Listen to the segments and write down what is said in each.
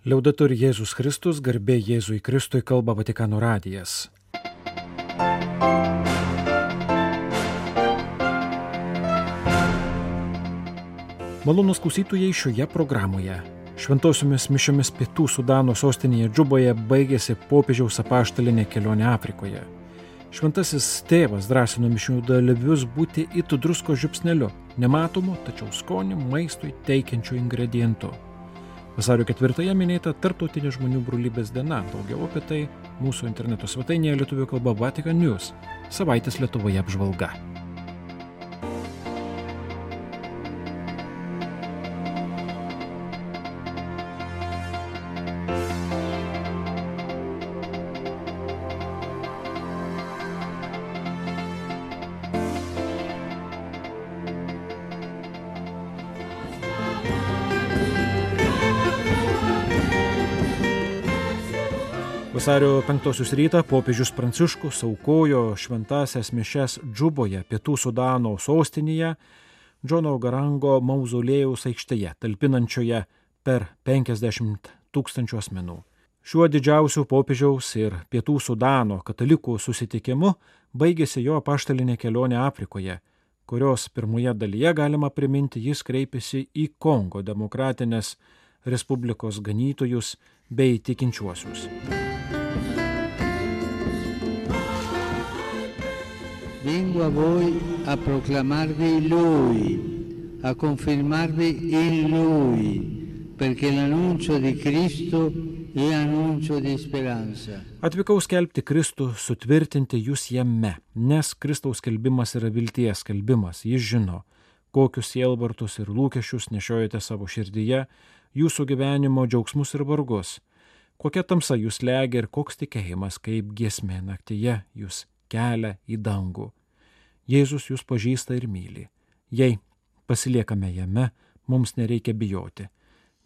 Liaudatur Jėzus Kristus, garbė Jėzui Kristui kalba Vatikano radijas. Malonus klausytojai šioje programoje. Šventosiomis mišiomis pietų Sudano sostinėje Džuboje baigėsi popiežiaus apaštalinė kelionė Afrikoje. Šventasis tėvas drąsino mišių dalyvius būti it drusko žiupsneliu, nematomu, tačiau skonį maistui teikiančiu ingredientu. Vasario ketvirtąją minėta Tartautinė žmonių brolybės diena. Daugiau apie tai mūsų interneto svetainėje lietuvių kalba Vatikan News. Savaitės Lietuvoje apžvalga. Vasario penktosios rytą popiežius Pranciškus aukojo šventasias mišes Džuboje, pietų Sudano sostinėje, Džono Garango mauzolėjaus aikštėje, talpinančioje per 50 tūkstančių asmenų. Šiuo didžiausiu popiežiaus ir pietų Sudano katalikų susitikimu baigėsi jo apaštalinė kelionė Afrikoje, kurios pirmoje dalyje galima priminti jis kreipėsi į Kongo demokratinės Respublikos ganytojus bei tikinčiuosius. Vengo a voi a proclamarvi Lui, a confermarvi in Lui, perché l'annuncio di Cristo è annuncio di speranza. Atvykau skelbti Kristų, sutvirtinti jūs jame, nes Kristaus skelbimas yra vilties skelbimas. Jis žino, kokius sielvartus ir lūkesčius nešiojate savo širdyje, jūsų gyvenimo džiaugsmus ir vargus. Kokia tamsa jūs legia ir koks tikėjimas, kaip giesmė naktyje jūs kelia į dangų. Jėzus jūs pažįsta ir myli. Jei pasiliekame jame, mums nereikia bijoti,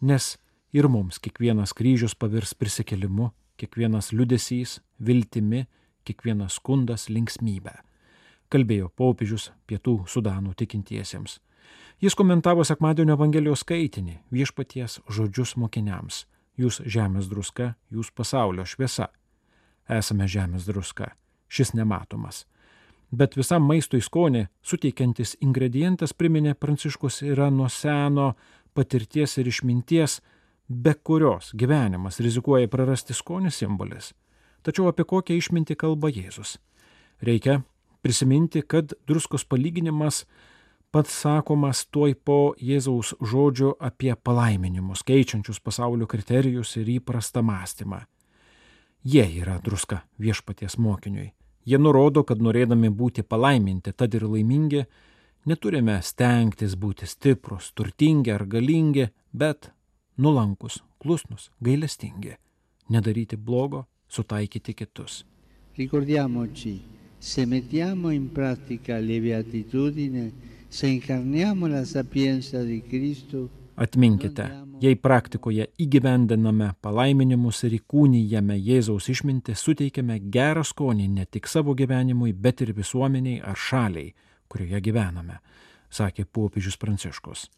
nes ir mums kiekvienas kryžius pavirs prisikelimu, kiekvienas liudesys viltimi, kiekvienas skundas linksmybę. Kalbėjo popiežius pietų Sudanų tikintiesiems. Jis komentavo sekmadienio Evangelijos skaitinį viešpaties žodžius mokiniams. Jūs žemės druska, jūs pasaulio šviesa. Esame žemės druska šis nematomas. Bet visam maistui skonį suteikiantis ingredientas, priminė Pranciškus, yra nuo seno patirties ir išminties, be kurios gyvenimas rizikuoja prarasti skonį simbolis. Tačiau apie kokią išmintį kalba Jėzus? Reikia prisiminti, kad druskos palyginimas pats sakomas tuoj po Jėzaus žodžio apie palaiminimus, keičiančius pasaulio kriterijus ir įprastą mąstymą. Jie yra druska viešpaties mokiniui. Jie nurodo, kad norėdami būti palaiminti, tad ir laimingi, neturime stengtis būti stiprus, turtingi ar galingi, bet nulankus, klusnus, gailestingi, nedaryti blogo, sutaikyti kitus. Ricordiamoci, se mettiamo in pratica le beatitudini, se incarniamo la sapienza di Cristo, Atminkite, jei praktikoje įgyvendiname palaiminimus ir įkūnyjame Jėzaus išmintį, suteikiame gerą skonį ne tik savo gyvenimui, bet ir visuomeniai ar šaliai, kurioje gyvename, sakė popiežius Pranciškus.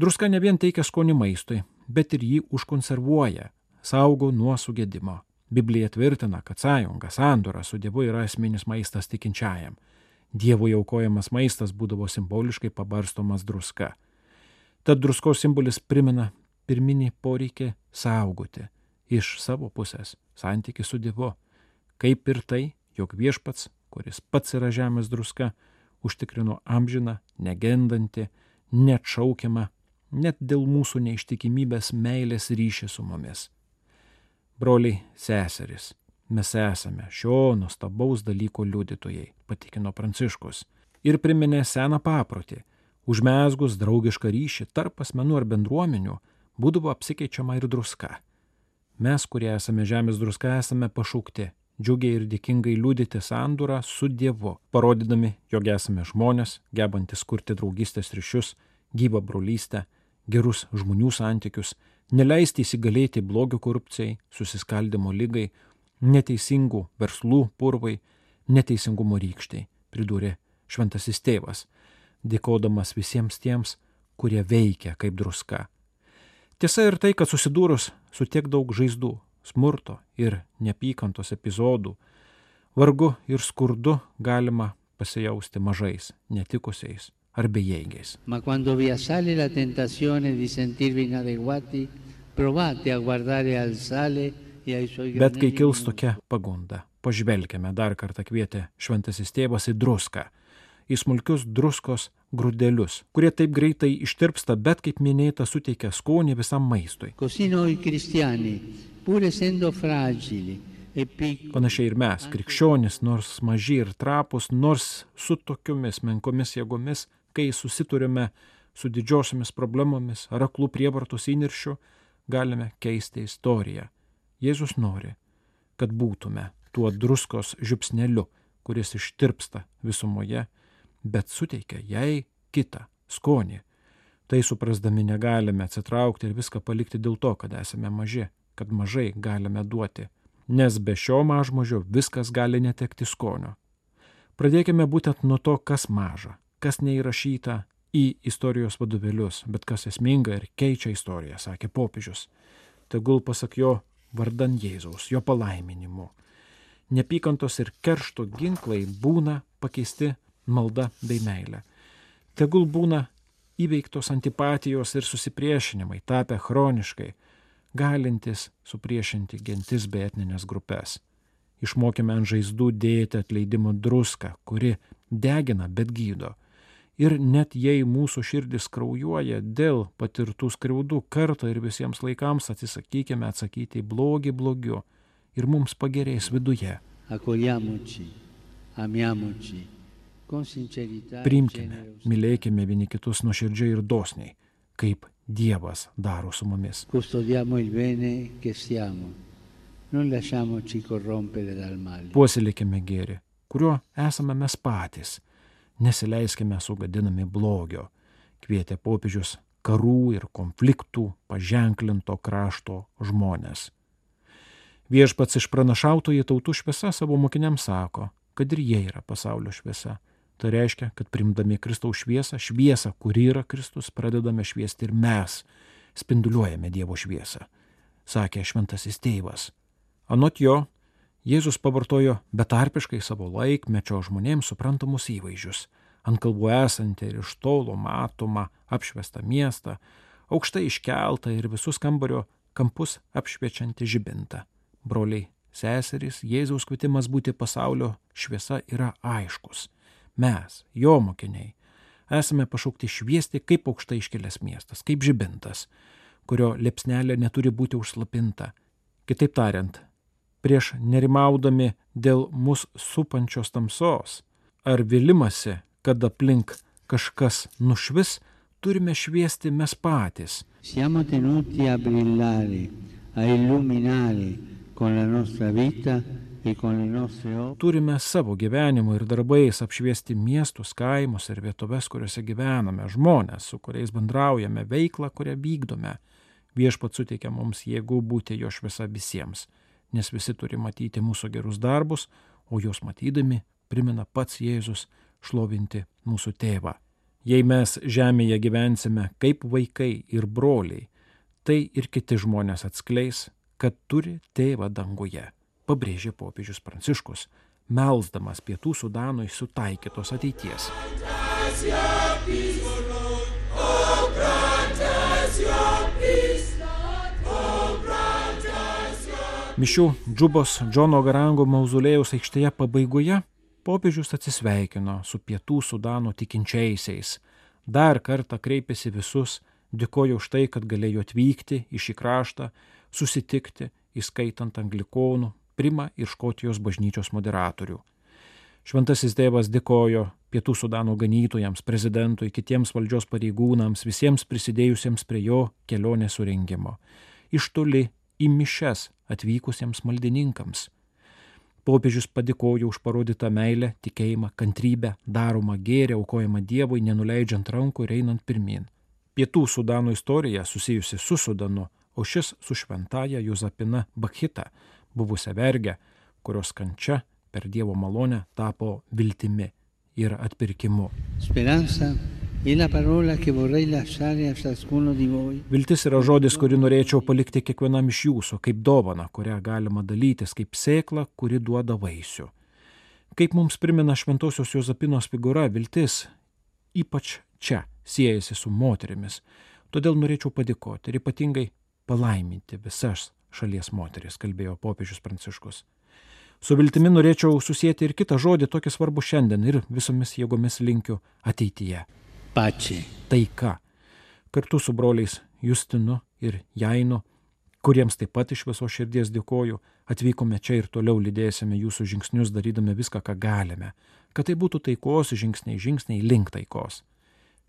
Druska ne vien teikia skonį maistui, bet ir jį užkonservuoja, saugo nuo sugėdimo. Biblija tvirtina, kad sąjunga, sandora su Dievu yra esminis maistas tikinčiajam. Dievui aukojamas maistas būdavo simboliškai pabarstomas druska. Tad druskos simbolis primena pirminį poreikį saugoti iš savo pusės santyki su Dievu, kaip ir tai, jog viešpats, kuris pats yra žemės druska, užtikrino amžiną, negendantį, neatšaukiamą, net dėl mūsų neištikimybės meilės ryšį su mumis. Broliai, seserys, mes esame šio nuostabaus dalyko liudytojai, patikino Pranciškus ir priminė seną paprotį, Užmesgus draugišką ryšį tarp asmenų ar bendruomenių būdavo apsikeičiama ir druska. Mes, kurie esame žemės druska, esame pašaukti džiugiai ir dėkingai liūdyti sandūrą su Dievu, parodydami, jog esame žmonės, gebantis kurti draugystės ryšius, gyvą brolystę, gerus žmonių santykius, neleisti įsigalėti blogio korupcijai, susiskaldimo lygai, neteisingų verslų purvai, neteisingumo rykščiai, pridūrė šventasis tėvas dėkodamas visiems tiems, kurie veikia kaip druska. Tiesa ir tai, kad susidūrus su tiek daug žaizdų, smurto ir neapykantos epizodų, vargu ir skurdu galima pasijausti mažais, netikusiais ar bejėgiais. E Bet kai kils tokia pagunda, pažvelkime dar kartą kvietė šventasis tėvas į druską, į smulkius druskos grūdelius, kurie taip greitai ištirpsta, bet kaip minėta suteikia skonį visam maistui. E Panašiai ir mes, krikščionys, nors maži ir trapus, nors su tokiomis menkomis jėgomis, kai susiturime su didžiosiomis problemomis ar aklų prievartos įniršiu, galime keisti istoriją. Jėzus nori, kad būtume tuo druskos žiupsneliu, kuris ištirpsta visumoje, bet suteikia jai kitą skonį. Tai suprasdami negalime atsitraukti ir viską palikti dėl to, kad esame maži, kad mažai galime duoti nes be šio mažmožio viskas gali netekti skonio. Pradėkime būtent nuo to, kas maža, kas neįrašyta į istorijos vadovėlius, bet kas esminga ir keičia istoriją, sakė popiežius. Tegul pasak jo vardan Jėzaus, jo palaiminimu. Nepykantos ir keršto ginklai būna pakeisti malda bei meilė. Tegul būna įveiktos antipatijos ir susipriešinimai, tapę chroniškai, galintis supriešinti gentis bei etninės grupės. Išmokime ant žaizdų dėti atleidimo druską, kuri degina, bet gydo. Ir net jei mūsų širdis kraujuoja dėl patirtų skriaudų, kartą ir visiems laikams atsisakykime atsakyti į blogį blogiu ir mums pagerės viduje. accogliamoci, amiamoci Priimkime, mylėkime vieni kitus nuoširdžiai ir dosniai, kaip Dievas daro su mumis. Puoselėkime gėrį, kuriuo esame mes patys. Nesileiskime sugadinami blogio, kvietė popiežius karų ir konfliktų paženklinto krašto žmonės. Viešpats išpranašautoji tautų šviesa savo mokiniams sako, kad ir jie yra pasaulio šviesa. Tai reiškia, kad primdami Kristaus šviesą, šviesą, kuri yra Kristus, pradedame šviesti ir mes, spinduliuojame Dievo šviesą, sakė šventasis tėvas. Anot jo, Jėzus pavartojo betarpiškai savo laikmečio žmonėms suprantamus įvaizdžius - ant kalbų esantį ir iš tolo matomą apšviestą miestą, aukštai iškeltą ir visus kambario kampus apšviečiantį žibintą. Broliai, seserys, Jėzaus kvietimas būti pasaulio šviesa yra aiškus. Mes, jo mokiniai, esame pašaukti šviesti kaip aukštai iškilęs miestas, kaip žibintas, kurio liepsnelė neturi būti užslapinta. Kitaip tariant, prieš nerimaudami dėl mus supančios tamsos ar vilimasi, kad aplink kažkas nušvis, turime šviesti mes patys. Siamo tenuti a brillare, a illuminare con la nostra vita Turime savo gyvenimu ir darbais apšviesti miestus, kaimus ir vietoves, kuriuose gyvename, žmonės, su kuriais bendraujame, veiklą, kurią vykdome. Viešpat suteikia mums jėgų būti jo šviesa visiems, nes visi turi matyti mūsų gerus darbus, o juos matydami primena pats Jėzus šlovinti mūsų tėvą. Jei mes žemėje gyvensime kaip vaikai ir broliai, tai ir kiti žmonės atskleis, kad turi tėvą danguje, pabrėžė popiežius Pranciškus, melsdamas pietų Sudanui sutaikytos ateities. Mišių Džubos Džono Garango mauzolėjaus aikštėje pabaigoje popiežius atsisveikino su pietų Sudano tikinčiaisiais. Dar kartą kreipėsi visus, dėkojo už tai, kad galėjo atvykti į šį kraštą, susitikti, įskaitant anglikonų, Prima ir Škotijos bažnyčios moderatorių. Šventasis tėvas dėkojo pietų Sudano ganytojams, prezidentui, kitiems valdžios pareigūnams, visiems prisidėjusiems prie jo kelionės surengimo. Iš toli į mišes atvykusiems maldininkams. Popiežius padėkojo už parodytą meilę, tikėjimą, kantrybę, daromą gėrį, aukojamą Dievui, nenuleidžiant rankų ir einant pirmin. Pietų Sudano istorija susijusi su Sudanu, o šis su šventaja Juzapina Bakhita, buvusią vergę, kurios kančia per Dievo malonę tapo viltimi ir atpirkimu. Speranza. Viltis yra žodis, kurį norėčiau palikti kiekvienam iš jūsų, kaip dovana, kurią galima dalytis, kaip sėkla, kuri duoda vaisių. Kaip mums primena Šventojios Jozapinos figūra, viltis ypač čia siejasi su moterimis. Todėl norėčiau padėkoti ir ypatingai palaiminti visas šalies moteris, kalbėjo popiežius Pranciškus. Su viltimi norėčiau susijęti ir kitą žodį, tokį svarbų šiandien ir visomis jėgomis linkiu ateityje. Pace. Taika. Kartu su broliais Justinu ir Jainu, kuriems taip pat iš viso širdies dėkoju, atvykome čia ir toliau lydėsime jūsų žingsnius, darydami viską, ką galime, kad tai būtų taikos žingsniai, žingsniai link taikos.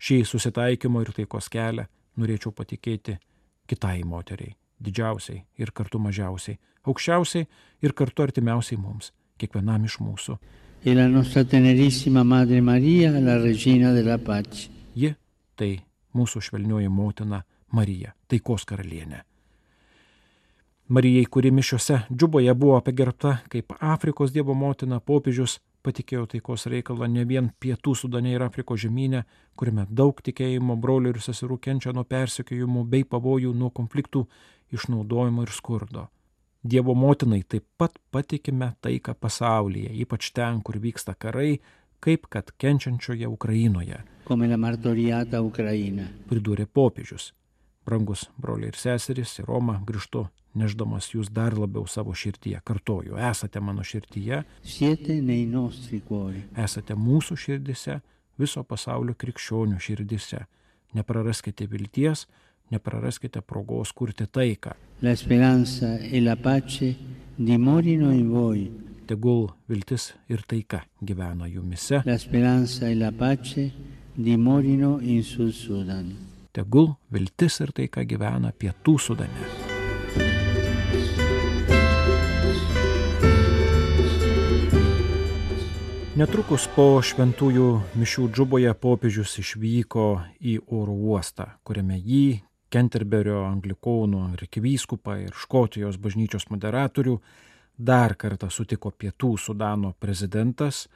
Šį susitaikymo ir taikos kelią norėčiau patikėti kitai moteriai, didžiausiai ir kartu mažiausiai, aukščiausiai ir kartu artimiausiai mums, kiekvienam iš mūsų. E Maria. Ji tai mūsų švelnioji motina Marija, taikos karalienė. Marijai, kuri mišiuose džuboje buvo pagerbta kaip Afrikos Dievo motina, popiežius patikėjo taikos reikalą ne vien pietų sudane ir Afrikos žemynė, kuriame daug tikėjimo brolių ir seserų kenčia nuo persekiojimų bei pavojų nuo konfliktų, išnaudojimo ir skurdo. Dievo motinai taip pat patikime taiką pasaulyje, ypač ten, kur vyksta karai, kaip kad kenčiančioje Ukrainoje. Pridūrė popiežius. Brangus broliai ir seserys, į Romą grįžtu neždamas jūs dar labiau savo širtyje. Kartoju, esate mano širtyje, esate mūsų širdise, viso pasaulio krikščionių širdise. Nepraraskite vilties, nepraraskite progos kurti taiką. E. Tegul viltis ir taika gyvena jumise, e tegul viltis ir taika gyvena pietų sudane. Netrukus po šventųjų mišių džuboje popiežius išvyko į oro uostą, kuriame jį, Kenterberio anglikonų arkivyskupą ir Škotijos bažnyčios moderatorių dar kartą sutiko Pietų Sudano prezidentas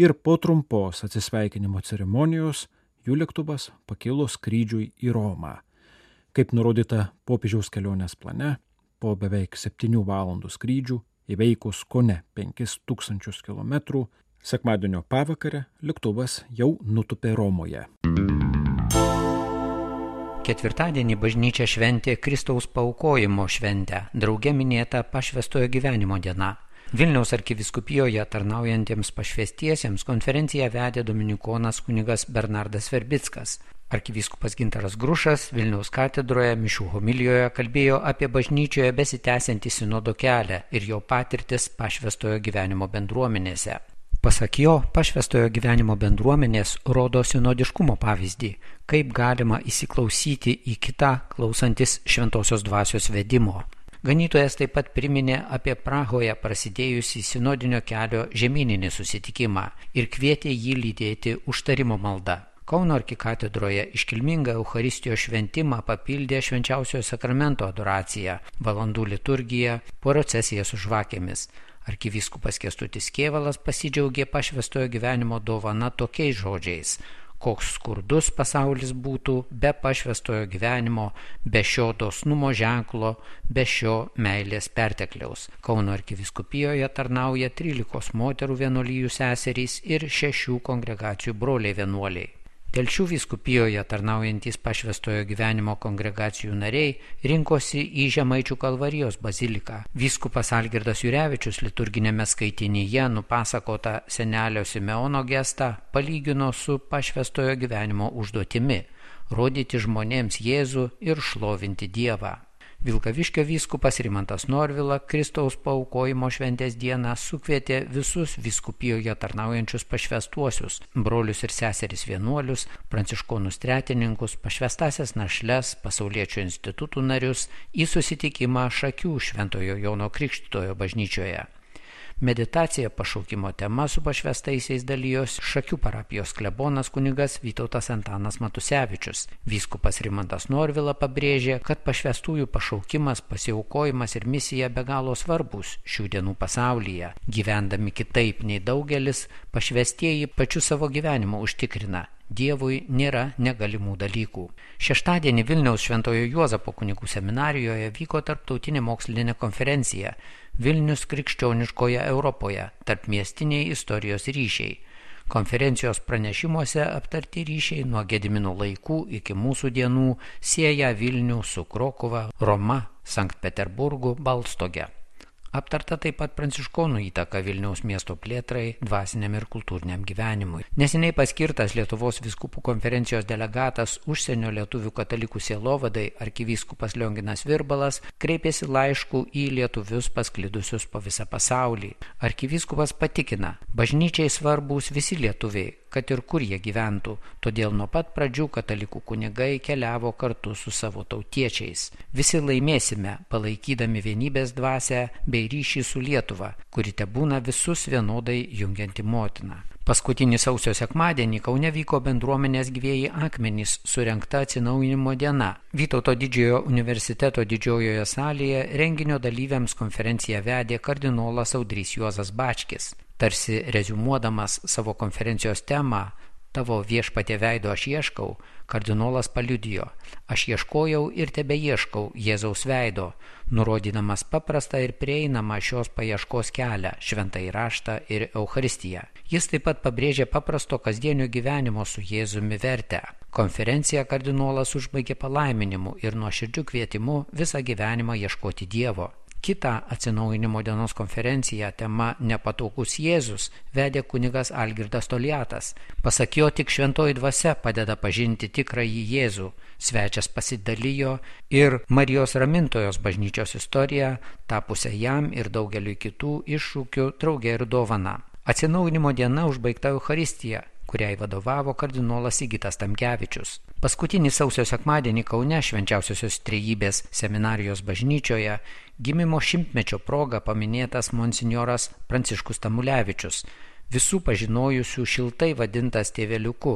ir po trumpos atsisveikinimo ceremonijos jų lėktuvas pakilo skrydžiui į Romą. Kaip nurodyta popiežiaus kelionės plane, po beveik 7 valandų skrydžių įveikus kone 5000 km, sekmadienio pavakarę lėktuvas jau nutupė Romoje. Ketvirtadienį bažnyčia šventė Kristaus paukojimo šventę, drauge minėta pašvestojo gyvenimo diena. Vilniaus arkiviskupijoje tarnaujantiems pašvestiesiems konferenciją vedė dominikonas kunigas Bernardas Verbickas. Arkivyskupas Gintaras Grušas Vilniaus katedroje mišių homilijoje kalbėjo apie bažnyčioje besitęsiantį sinodo kelią ir jo patirtis pašvestojo gyvenimo bendruomenėse. Pasak jo, pašvestojo gyvenimo bendruomenės rodo sinodiškumo pavyzdį, kaip galima įsiklausyti į kitą klausantis šventosios dvasios vedimo. Ganytojas taip pat priminė apie Prahoje prasidėjusį sinodinio kelio žemyninį susitikimą ir kvietė jį lydėti užtarimo maldą. Kauno arkikatedroje iškilmingą Euharistijos šventimą papildė švenčiausiojo sakramento adoracija, valandų liturgija, procesija su žvakėmis. Arkivyskupas Kestutis Kievalas pasidžiaugė pašvestojo gyvenimo dovana tokiais žodžiais koks skurdus pasaulis būtų be pašvestojo gyvenimo, be šio dosnumo ženklo, be šio meilės pertekliaus. Kauno arkiviskupijoje tarnauja 13 moterų vienuolyjų seserys ir 6 kongregacijų broliai vienuoliai. Telšių vyskupijoje tarnaujantis pašvestojo gyvenimo kongregacijų nariai rinkosi į Žemaičių kalvarijos baziliką. Vyskupas Algirdas Jurevičius liturginėme skaitinyje nupasakota senelio Simeono gestą palygino su pašvestojo gyvenimo užduotimi - rodyti žmonėms Jėzų ir šlovinti Dievą. Vilkaviškio vyskupas Rimantas Norvila Kristaus paukojimo šventės dieną sukvietė visus vyskupijoje tarnaujančius pašvestuosius - brolius ir seseris vienuolius, pranciškonus tretininkus, pašvestasias našles, pasauliečių institutų narius į susitikimą Šakių Šventojo Jono Krikštytojo bažnyčioje. Meditacija pašaukimo tema su pašvestaisiais dalyjos Šakių parapijos klebonas kunigas Vytautas Antanas Matusevičius. Vyskupas Rimantas Norvila pabrėžė, kad pašvestųjų pašaukimas, pasiaukojimas ir misija be galo svarbus šių dienų pasaulyje. Gyvendami kitaip nei daugelis, pašvestieji pačiu savo gyvenimu užtikrina Dievui nėra negalimų dalykų. Šeštadienį Vilniaus Šventojo Juozapo kunigų seminarijoje vyko tarptautinė mokslinė konferencija Vilnius krikščioniškoje Europoje - tarp miestiniai istorijos ryšiai. Konferencijos pranešimuose aptarti ryšiai nuo Gedimino laikų iki mūsų dienų sieja Vilnių su Krokova, Roma, Sankt Peterburgu, Balstoge. Aptarta taip pat pranciškonų įtaka Vilniaus miesto plėtrai, dvasiniam ir kultūriniam gyvenimui. Neseniai paskirtas Lietuvos viskupų konferencijos delegatas užsienio lietuvių katalikų sielovadai arkivyskupas Lionginas Virbalas kreipėsi laišku į lietuvius pasklidusius po visą pasaulį. Arkivyskupas patikina, bažnyčiai svarbus visi lietuviai, kad ir kur jie gyventų, todėl nuo pat pradžių katalikų kunigai keliavo kartu su savo tautiečiais. Visi laimėsime, palaikydami vienybės dvasę bei ryšį su Lietuva, kuri te būna visus vienodai jungianti motina. Paskutinį sausio sekmadienį Kaune vyko bendruomenės gyvėjai akmenys surenkta atsinaujinimo diena. Vytauto didžiojo universiteto didžiojoje salėje renginio dalyviams konferenciją vedė kardinolas Audrys Juozas Bačkis tarsi rezumuodamas savo konferencijos temą Tavo viešpatė veido aš ieškau, kardinolas paliudijo, aš ieškojau ir tebe ieškau Jėzaus veido, nurodydamas paprastą ir prieinamą šios paieškos kelią - šventą įraštą ir Euharistiją. Jis taip pat pabrėžė paprasto kasdienio gyvenimo su Jėzumi vertę. Konferenciją kardinolas užbaigė palaiminimu ir nuoširdžiu kvietimu visą gyvenimą ieškoti Dievo. Kitą atsinaujinimo dienos konferenciją tema Nepatogus Jėzus vedė kunigas Algirdas Toliatas. Pasak jo, tik šventoji dvasia padeda pažinti tikrąjį Jėzų. Svečias pasidalijo ir Marijos ramintojos bažnyčios istoriją, tapusią jam ir daugeliu kitų iššūkių draugė ir dovana. Atsinaujinimo diena užbaigta Euharistija, kuriai vadovavo kardinolas Įgytas Tamkevičius. Paskutinį sausio sekmadienį Kaune švenčiausiosios trejybės seminarijos bažnyčioje gimimo šimtmečio proga paminėtas monsinjoras Pranciškus Tamulevičius, visų pažinojusių šiltai vadintas tėveliuku,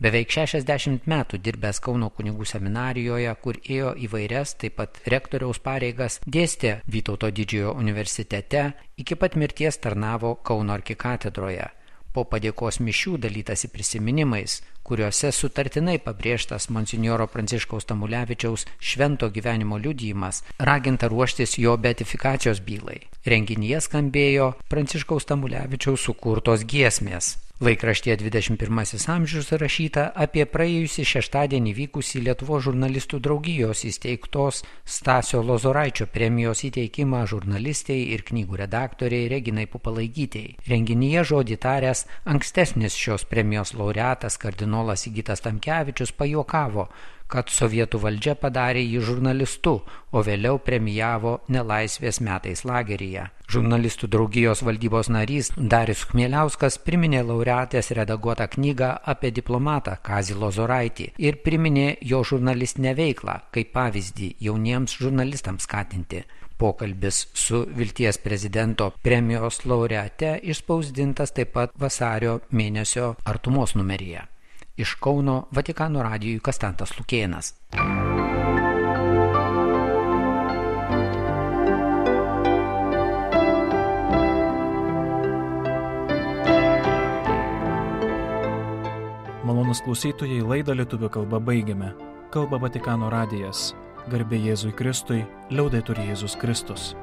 beveik 60 metų dirbęs Kauno kunigų seminarijoje, kur ėjo įvairias, taip pat rektoriaus pareigas, dėstė Vytauto didžiojo universitete, iki pat mirties tarnavo Kauno arkikatedroje. Po padėkos mišių dalytasi prisiminimais, kuriuose sutartinai pabrėžtas monsinjoro Pranciškaus Tamulevičiaus švento gyvenimo liudijimas, raginta ruoštis jo beatifikacijos bylai. Renginyje skambėjo Pranciškaus Tamulevičiaus sukurtos giesmės. Laikraštyje 21 amžius rašyta apie praėjusį šeštadienį vykusį Lietuvo žurnalistų draugijos įsteigtos Stasio Lozoraičio premijos įteikimą žurnalistiai ir knygų redaktoriai Reginai Pupalaigytėjai. Renginyje žodį taręs ankstesnis šios premijos laureatas kardinolas Įgytas Tamkevičius pajokavo, kad sovietų valdžia padarė jį žurnalistu, o vėliau premijavo nelaisvės metais lageryje. Žurnalistų draugijos valdybos narys Darius Khmieliauskas priminė laureatės redaguotą knygą apie diplomatą Kazį Lozoraitį ir priminė jo žurnalistinę veiklą kaip pavyzdį jauniems žurnalistams skatinti. Pokalbis su Vilties prezidento premijos laureate išspausdintas taip pat vasario mėnesio artumos numeryje. Iš Kauno Vatikano radijui Kastantas Lukėnas. Malonus klausytojai laidą lietuvių kalbą baigiame. Kalba Vatikano radijas. Garbė Jėzui Kristui, liaudai turi Jėzus Kristus.